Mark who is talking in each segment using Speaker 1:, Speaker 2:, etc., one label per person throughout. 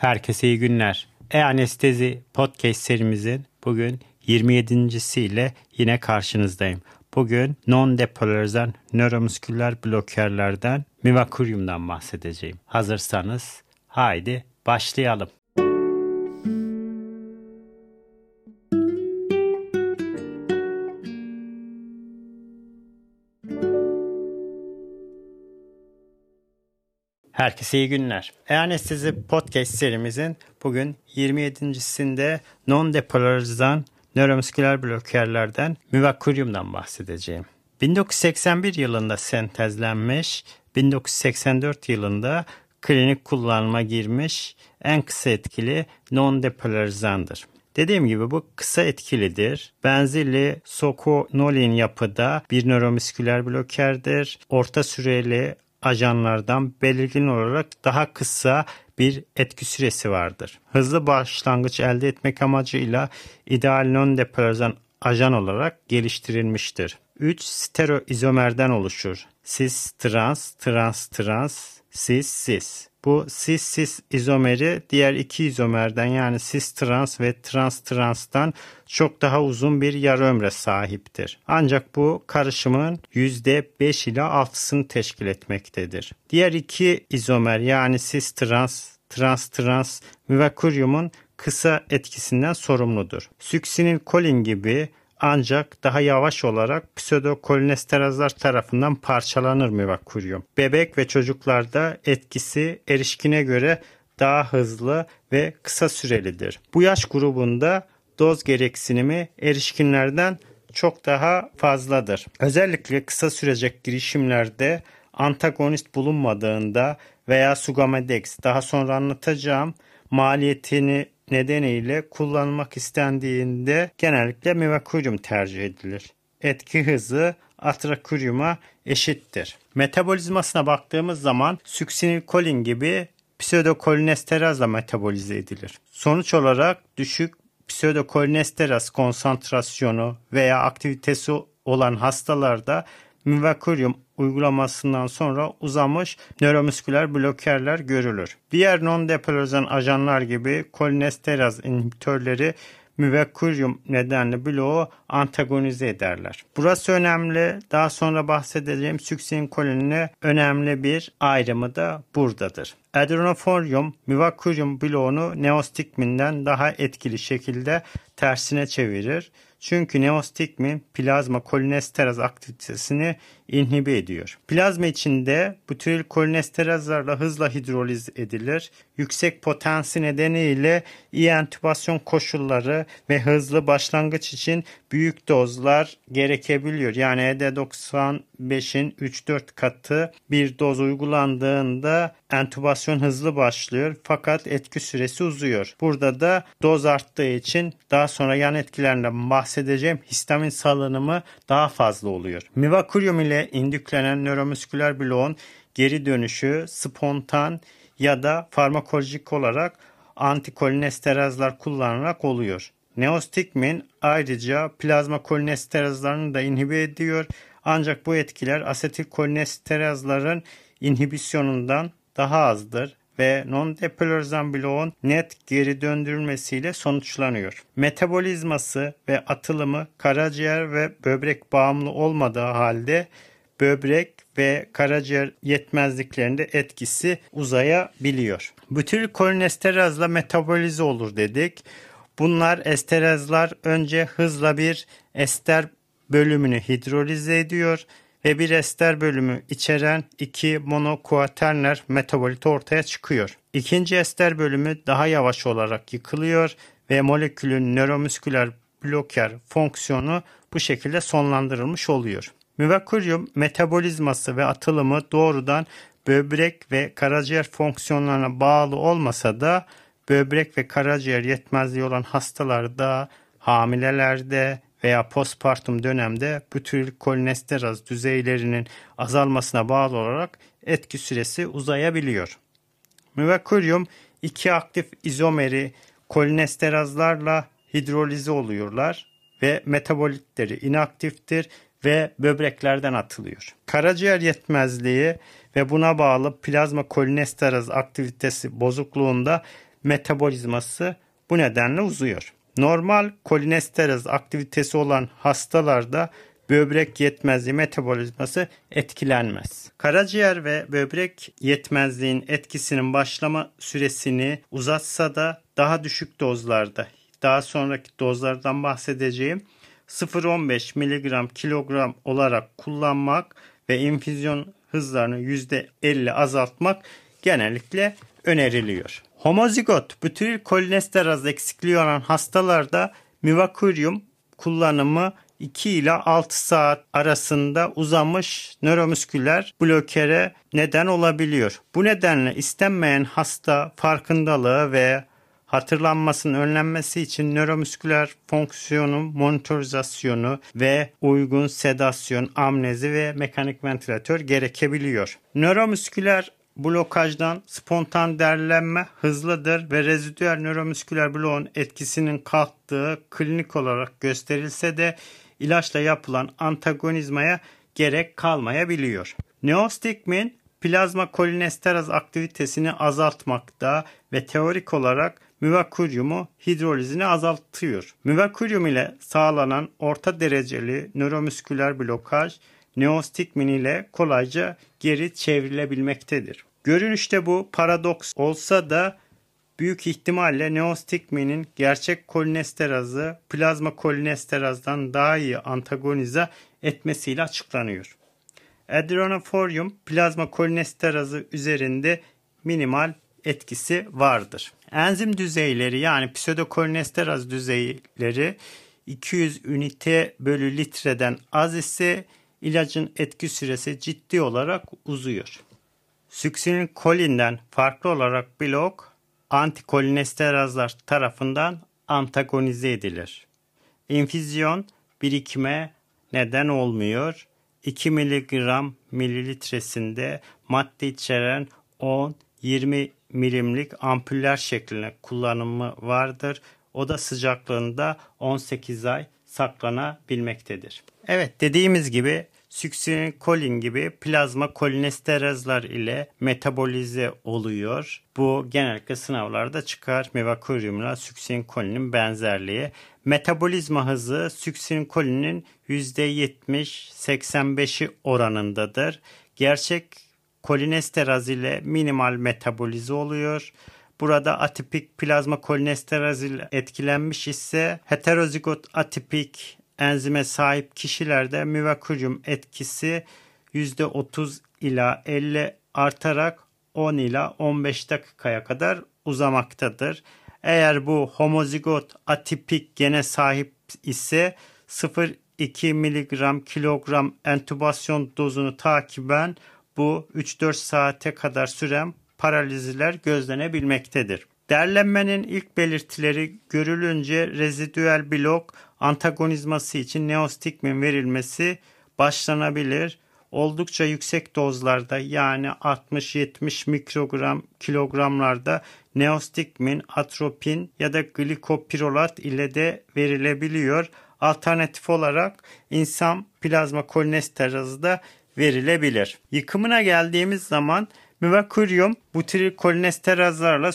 Speaker 1: Herkese iyi günler. E-Anestezi Podcast serimizin bugün 27.siyle yine karşınızdayım. Bugün non-depolarizan nöromusküler blokerlerden mivakuryumdan bahsedeceğim. Hazırsanız haydi başlayalım. Herkese iyi günler. E-Anestezi Podcast serimizin bugün 27.sinde non-depolarizan nöromusküler blokerlerden mivakuryumdan bahsedeceğim. 1981 yılında sentezlenmiş, 1984 yılında klinik kullanıma girmiş en kısa etkili non-depolarizandır. Dediğim gibi bu kısa etkilidir. Benzili sokonolin yapıda bir nöromusküler blokerdir. Orta süreli ajanlardan belirgin olarak daha kısa bir etki süresi vardır. Hızlı başlangıç elde etmek amacıyla ideal non-depolarizan ajan olarak geliştirilmiştir. 3 stereoizomerden oluşur. Cis trans, trans trans, cis cis. Bu cis-cis izomeri diğer iki izomerden yani cis-trans ve trans-transtan çok daha uzun bir yarı ömre sahiptir. Ancak bu karışımın %5 ile 6'sını teşkil etmektedir. Diğer iki izomer yani cis-trans, trans-trans müvekkuryumun kısa etkisinden sorumludur. Süksinilkolin gibi ancak daha yavaş olarak pseudokolinesterazlar tarafından parçalanır müvekkuryum. Bebek ve çocuklarda etkisi erişkine göre daha hızlı ve kısa sürelidir. Bu yaş grubunda doz gereksinimi erişkinlerden çok daha fazladır. Özellikle kısa sürecek girişimlerde antagonist bulunmadığında veya Sugamedex daha sonra anlatacağım maliyetini nedeniyle kullanmak istendiğinde genellikle mivakuryum tercih edilir. Etki hızı atrakuryuma eşittir. Metabolizmasına baktığımız zaman süksinilkolin gibi pseudokolinesterazla metabolize edilir. Sonuç olarak düşük pseudokolinesteraz konsantrasyonu veya aktivitesi olan hastalarda mivakuryum uygulamasından sonra uzamış nöromüsküler blokerler görülür. Diğer non-depolarizan ajanlar gibi kolinesteraz inhibitörleri müvekkuryum nedenli bloğu antagonize ederler. Burası önemli. Daha sonra bahsedeceğim süksin kolinine önemli bir ayrımı da buradadır. Adrenoforium müvekkuryum bloğunu neostigminden daha etkili şekilde tersine çevirir. Çünkü neostigmin plazma kolinesteraz aktivitesini inhibe ediyor. Plazma içinde butiril kolinesterazlarla hızla hidroliz edilir. Yüksek potensi nedeniyle iyi entübasyon koşulları ve hızlı başlangıç için büyük dozlar gerekebiliyor. Yani ED95'in 3-4 katı bir doz uygulandığında entübasyon hızlı başlıyor fakat etki süresi uzuyor. Burada da doz arttığı için daha sonra yan etkilerinden bahsedeceğim histamin salınımı daha fazla oluyor. Mivakuryum ile indüklenen nöromüsküler bloğun geri dönüşü spontan ya da farmakolojik olarak antikolinesteraslar kullanarak oluyor. Neostigmin ayrıca plazma kolinesterazlarını da inhibe ediyor. Ancak bu etkiler asetilkolinesterazların inhibisyonundan daha azdır ve non-depolarizan bloğun net geri döndürülmesiyle sonuçlanıyor. Metabolizması ve atılımı karaciğer ve böbrek bağımlı olmadığı halde böbrek ve karaciğer yetmezliklerinde etkisi uzayabiliyor. Butil kolinesterazla metabolize olur dedik. Bunlar esterazlar önce hızla bir ester bölümünü hidrolize ediyor ve bir ester bölümü içeren iki monokuaterner metabolit ortaya çıkıyor. İkinci ester bölümü daha yavaş olarak yıkılıyor ve molekülün nöromüsküler bloker fonksiyonu bu şekilde sonlandırılmış oluyor. Müvekkuryum metabolizması ve atılımı doğrudan böbrek ve karaciğer fonksiyonlarına bağlı olmasa da böbrek ve karaciğer yetmezliği olan hastalarda, hamilelerde veya postpartum dönemde butyrilik kolinesteraz düzeylerinin azalmasına bağlı olarak etki süresi uzayabiliyor. Müvekkuryum iki aktif izomeri kolinesterazlarla hidrolize oluyorlar ve metabolitleri inaktiftir ve böbreklerden atılıyor. Karaciğer yetmezliği ve buna bağlı plazma kolinesteraz aktivitesi bozukluğunda metabolizması bu nedenle uzuyor. Normal kolinesteraz aktivitesi olan hastalarda böbrek yetmezliği metabolizması etkilenmez. Karaciğer ve böbrek yetmezliğin etkisinin başlama süresini uzatsa da daha düşük dozlarda, daha sonraki dozlardan bahsedeceğim 0.15 mg kilogram olarak kullanmak ve infüzyon hızlarını %50 azaltmak genellikle öneriliyor. Homozigot butiril kolinesteraz eksikliği olan hastalarda mivakurium kullanımı 2 ile 6 saat arasında uzamış nöromüsküler blokere neden olabiliyor. Bu nedenle istenmeyen hasta farkındalığı ve hatırlanmasının önlenmesi için nöromüsküler fonksiyonu monitorizasyonu ve uygun sedasyon, amnezi ve mekanik ventilatör gerekebiliyor. Nöromüsküler blokajdan spontan derlenme hızlıdır ve rezidüel nöromüsküler bloğun etkisinin kalktığı klinik olarak gösterilse de ilaçla yapılan antagonizmaya gerek kalmayabiliyor. Neostigmin plazma kolinesteraz aktivitesini azaltmakta ve teorik olarak müvakuryumu hidrolizini azaltıyor. Müvakuryum ile sağlanan orta dereceli nöromüsküler blokaj neostigmin ile kolayca geri çevrilebilmektedir. Görünüşte bu paradoks olsa da büyük ihtimalle neostigminin gerçek kolinesterazı plazma kolinesterazdan daha iyi antagonize etmesiyle açıklanıyor. Adrenoforium plazma kolinesterazı üzerinde minimal etkisi vardır. Enzim düzeyleri yani pseudokolinesteraz düzeyleri 200 ünite bölü litreden az ise ilacın etki süresi ciddi olarak uzuyor. Süksinil kolinden farklı olarak blok antikolinesterazlar tarafından antagonize edilir. İnfüzyon birikime neden olmuyor. 2 mg mililitresinde madde içeren 10-20 milimlik ampuller şeklinde kullanımı vardır. Oda sıcaklığında 18 ay saklanabilmektedir. Evet dediğimiz gibi kolin gibi plazma kolinesterazlar ile metabolize oluyor. Bu genellikle sınavlarda çıkar. Mevakuryumla kolinin benzerliği. Metabolizma hızı kolinin %70-85'i oranındadır. Gerçek kolinesteraz ile minimal metabolize oluyor. Burada atipik plazma kolinesteraz ile etkilenmiş ise heterozigot atipik enzime sahip kişilerde müvakuryum etkisi %30 ila 50 artarak 10 ila 15 dakikaya kadar uzamaktadır. Eğer bu homozigot atipik gene sahip ise 0,2 mg kilogram entübasyon dozunu takiben bu 3-4 saate kadar süren paraliziler gözlenebilmektedir. Derlenmenin ilk belirtileri görülünce rezidüel blok antagonizması için neostigmin verilmesi başlanabilir. Oldukça yüksek dozlarda yani 60-70 mikrogram kilogramlarda neostigmin, atropin ya da glikopirolat ile de verilebiliyor. Alternatif olarak insan plazma kolinesterazı da verilebilir. Yıkımına geldiğimiz zaman müvakuryum butiril kolinesterazlarla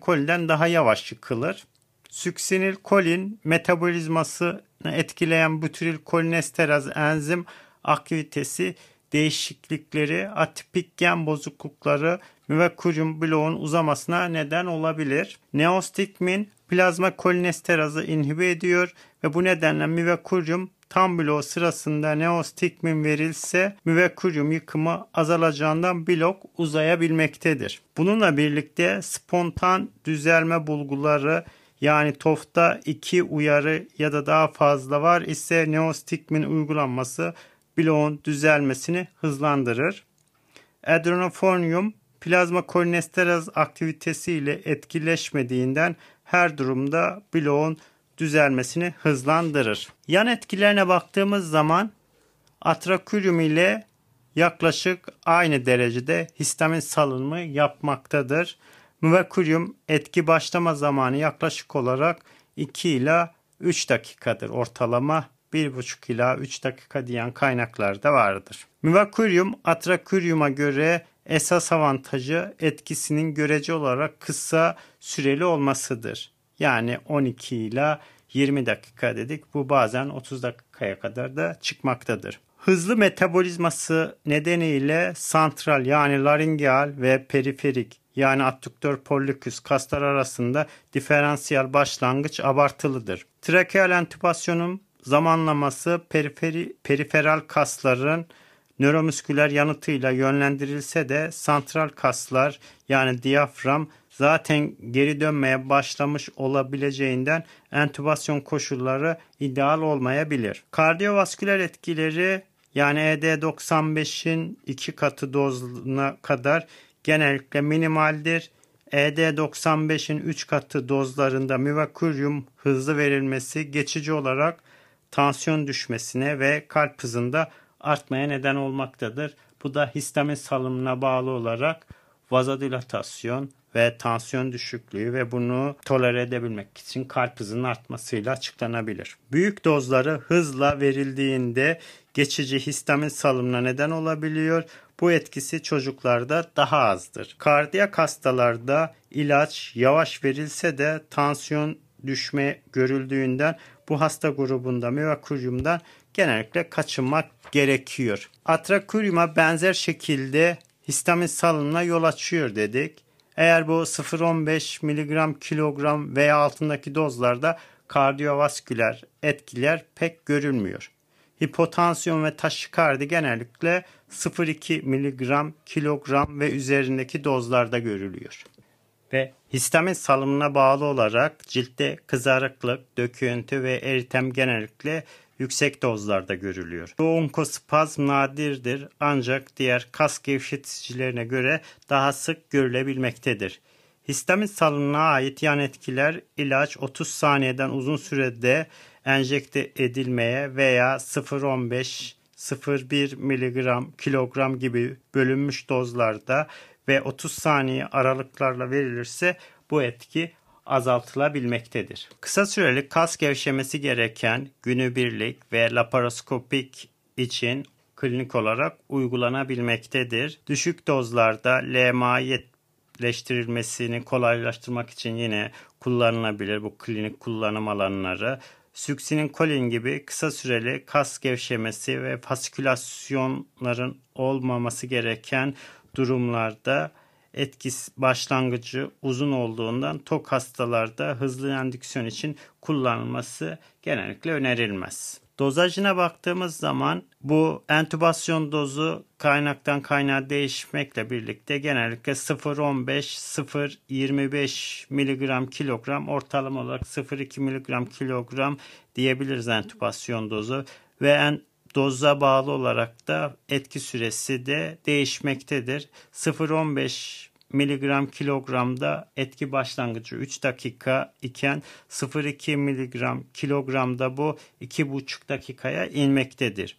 Speaker 1: koliden daha yavaş yıkılır. Süksinil kolin metabolizmasını etkileyen butiril kolinesteraz enzim aktivitesi değişiklikleri, atipik gen bozuklukları müvakuryum bloğun uzamasına neden olabilir. Neostigmin plazma kolinesterazı inhibe ediyor ve bu nedenle müvakuryum tam blok sırasında neostigmin verilse müvekkuryum yıkımı azalacağından blok uzayabilmektedir. Bununla birlikte spontan düzelme bulguları yani TOF'ta iki uyarı ya da daha fazla var ise neostigmin uygulanması bloğun düzelmesini hızlandırır. Adrenofonium plazma kolinesteraz aktivitesi ile etkileşmediğinden her durumda bloğun düzelmesini hızlandırır. Yan etkilerine baktığımız zaman atraküryum ile yaklaşık aynı derecede histamin salınımı yapmaktadır. Müvekkuryum etki başlama zamanı yaklaşık olarak 2 ila 3 dakikadır. Ortalama 1,5 ila 3 dakika diyen kaynaklar da vardır. Müvekkuryum atraküryuma göre esas avantajı etkisinin görece olarak kısa süreli olmasıdır. Yani 12 ile 20 dakika dedik. Bu bazen 30 dakikaya kadar da çıkmaktadır. Hızlı metabolizması nedeniyle santral yani laringeal ve periferik yani addüktör pollikus kaslar arasında diferansiyel başlangıç abartılıdır. Trakeal entübasyonun zamanlaması periferi, periferal kasların nöromüsküler yanıtıyla yönlendirilse de santral kaslar yani diyafram zaten geri dönmeye başlamış olabileceğinden entübasyon koşulları ideal olmayabilir. Kardiyovasküler etkileri yani ED95'in iki katı dozuna kadar genellikle minimaldir. ED95'in 3 katı dozlarında müvakuryum hızlı verilmesi geçici olarak tansiyon düşmesine ve kalp hızında artmaya neden olmaktadır. Bu da histamin salımına bağlı olarak vazodilatasyon ve tansiyon düşüklüğü ve bunu tolere edebilmek için kalp hızının artmasıyla açıklanabilir. Büyük dozları hızla verildiğinde geçici histamin salımına neden olabiliyor. Bu etkisi çocuklarda daha azdır. Kardiyak hastalarda ilaç yavaş verilse de tansiyon düşme görüldüğünden bu hasta grubunda mivakuryumdan genellikle kaçınmak gerekiyor. Atrakuryuma benzer şekilde histamin salınımına yol açıyor dedik. Eğer bu 0.15 mg kilogram veya altındaki dozlarda kardiyovasküler etkiler pek görülmüyor. Hipotansiyon ve taşikardi genellikle 0.2 mg kilogram ve üzerindeki dozlarda görülüyor. Ve histamin salımına bağlı olarak ciltte kızarıklık, döküntü ve eritem genellikle yüksek dozlarda görülüyor. Bu onkospazm nadirdir ancak diğer kas gevşeticilerine göre daha sık görülebilmektedir. Histamin salınına ait yan etkiler ilaç 30 saniyeden uzun sürede enjekte edilmeye veya 0.15 0.1 mg kilogram gibi bölünmüş dozlarda ve 30 saniye aralıklarla verilirse bu etki azaltılabilmektedir. Kısa süreli kas gevşemesi gereken günübirlik ve laparoskopik için klinik olarak uygulanabilmektedir. Düşük dozlarda LMA yerleştirilmesini kolaylaştırmak için yine kullanılabilir bu klinik kullanım alanları. Süksinin kolin gibi kısa süreli kas gevşemesi ve fasikülasyonların olmaması gereken durumlarda etkisi başlangıcı uzun olduğundan tok hastalarda hızlı endüksiyon için kullanılması genellikle önerilmez. Dozajına baktığımız zaman bu entübasyon dozu kaynaktan kaynağa değişmekle birlikte genellikle 0.15-0.25 mg kilogram ortalama olarak 0.2 mg kilogram diyebiliriz entübasyon dozu ve en doza bağlı olarak da etki süresi de değişmektedir. 0.15 miligram kilogramda etki başlangıcı 3 dakika iken 0.2 miligram kilogramda bu 2,5 dakikaya inmektedir.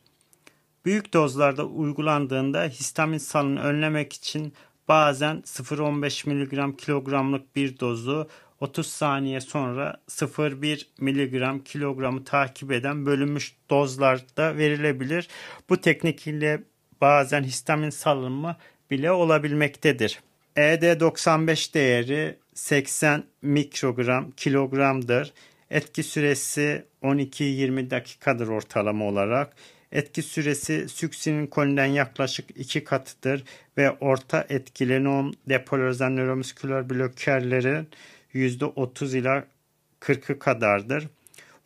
Speaker 1: Büyük dozlarda uygulandığında histamin salını önlemek için bazen 0.15 miligram kilogramlık bir dozu 30 saniye sonra 0,1 miligram kilogramı takip eden bölünmüş dozlarda verilebilir. Bu teknik ile bazen histamin salınımı bile olabilmektedir. ED95 değeri 80 mikrogram kilogramdır. Etki süresi 12-20 dakikadır ortalama olarak. Etki süresi süksinin kolinden yaklaşık 2 katıdır ve orta etkili non depolarizan nöromüsküler blokerlerin %30 ila 40'ı kadardır.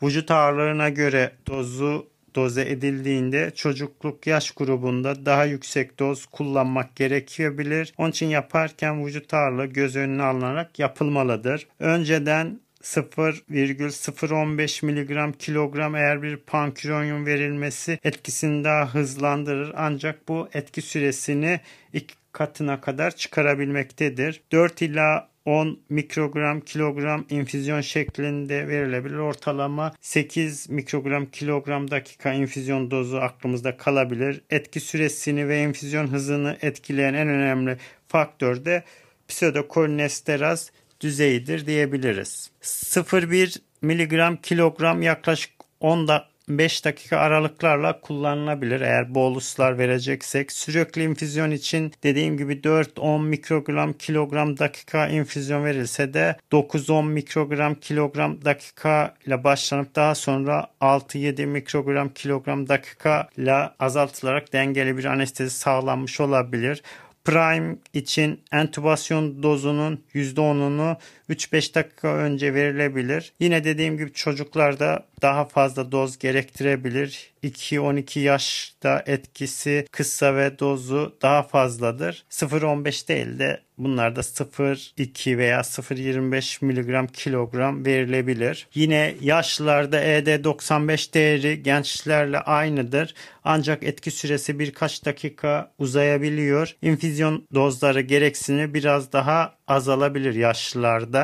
Speaker 1: Vücut ağırlığına göre dozu doze edildiğinde çocukluk yaş grubunda daha yüksek doz kullanmak gerekebilir. Onun için yaparken vücut ağırlığı göz önüne alınarak yapılmalıdır. Önceden 0,015 mg kilogram eğer bir panküronyum verilmesi etkisini daha hızlandırır ancak bu etki süresini iki katına kadar çıkarabilmektedir. 4 ila 10 mikrogram kilogram infüzyon şeklinde verilebilir. Ortalama 8 mikrogram kilogram dakika infüzyon dozu aklımızda kalabilir. Etki süresini ve infüzyon hızını etkileyen en önemli faktör de pseudokolinesteraz düzeyidir diyebiliriz. 0,1 miligram kilogram yaklaşık 10 da 5 dakika aralıklarla kullanılabilir eğer boluslar vereceksek. Sürekli infüzyon için dediğim gibi 4-10 mikrogram kilogram dakika infüzyon verilse de 9-10 mikrogram kilogram dakika ile başlanıp daha sonra 6-7 mikrogram kilogram dakika ile azaltılarak dengeli bir anestezi sağlanmış olabilir. Prime için entübasyon dozunun %10'unu 3-5 dakika önce verilebilir. Yine dediğim gibi çocuklarda daha fazla doz gerektirebilir. 2-12 yaşta etkisi kısa ve dozu daha fazladır. 0-15 değil de bunlarda 0-2 veya 0-25 mg kilogram verilebilir. Yine yaşlılarda ED95 değeri gençlerle aynıdır. Ancak etki süresi birkaç dakika uzayabiliyor. İnfüzyon dozları gereksini biraz daha azalabilir yaşlılarda.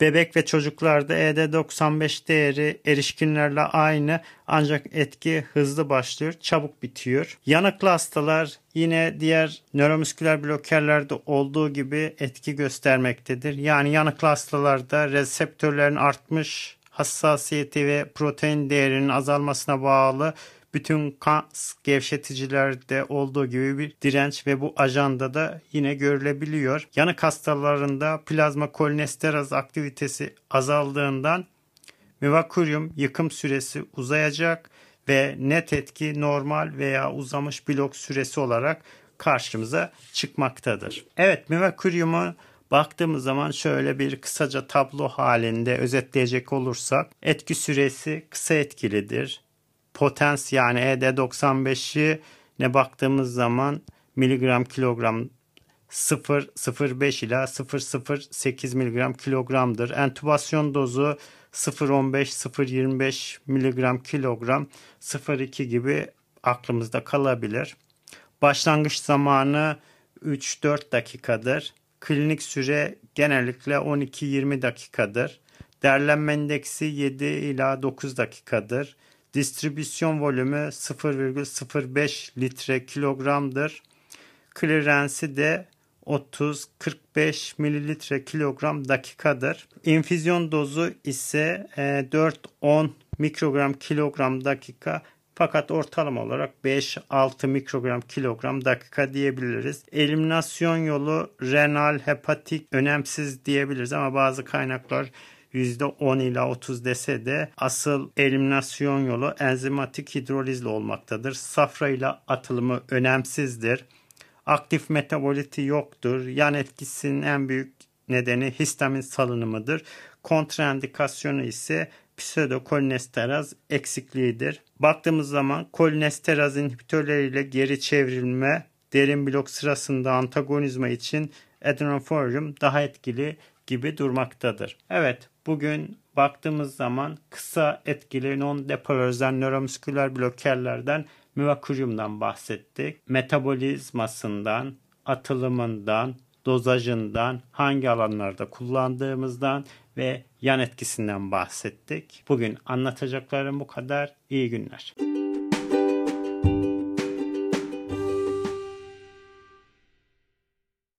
Speaker 1: Bebek ve çocuklarda ED95 değeri erişkinlerle aynı ancak etki hızlı başlıyor, çabuk bitiyor. Yanıklı hastalar yine diğer nöromüsküler blokerlerde olduğu gibi etki göstermektedir. Yani yanıklı hastalarda reseptörlerin artmış hassasiyeti ve protein değerinin azalmasına bağlı bütün kas gevşeticilerde olduğu gibi bir direnç ve bu ajanda da yine görülebiliyor. Yanık hastalarında plazma kolinesteraz aktivitesi azaldığından Mivakurium yıkım süresi uzayacak ve net etki normal veya uzamış blok süresi olarak karşımıza çıkmaktadır. Evet Mivakurium'u baktığımız zaman şöyle bir kısaca tablo halinde özetleyecek olursak etki süresi kısa etkilidir potens yani ED95'i ne baktığımız zaman miligram kilogram 0.05 ila 0.08 miligram kilogramdır. Entübasyon dozu 0.15-0.25 miligram kilogram 0.2 gibi aklımızda kalabilir. Başlangıç zamanı 3-4 dakikadır. Klinik süre genellikle 12-20 dakikadır. Derlenme endeksi 7 ila 9 dakikadır. Distribüsyon volümü 0,05 litre kilogramdır. Clearance'i de 30-45 mililitre kilogram dakikadır. İnfüzyon dozu ise 4-10 e, mikrogram kilogram dakika fakat ortalama olarak 5-6 mikrogram kilogram dakika diyebiliriz. Eliminasyon yolu renal, hepatik önemsiz diyebiliriz ama bazı kaynaklar %10 ila 30 dese de asıl eliminasyon yolu enzimatik hidrolizle olmaktadır. Safra ile atılımı önemsizdir. Aktif metaboliti yoktur. Yan etkisinin en büyük nedeni histamin salınımıdır. Kontraindikasyonu ise pseudokolinesteraz eksikliğidir. Baktığımız zaman kolinesteraz inhibitörleriyle geri çevrilme derin blok sırasında antagonizma için adenoform daha etkili gibi durmaktadır. Evet bugün baktığımız zaman kısa etkili non-depolarizan nöromüsküler blokerlerden mivakuriumdan bahsettik. Metabolizmasından, atılımından, dozajından, hangi alanlarda kullandığımızdan ve yan etkisinden bahsettik. Bugün anlatacaklarım bu kadar. İyi günler.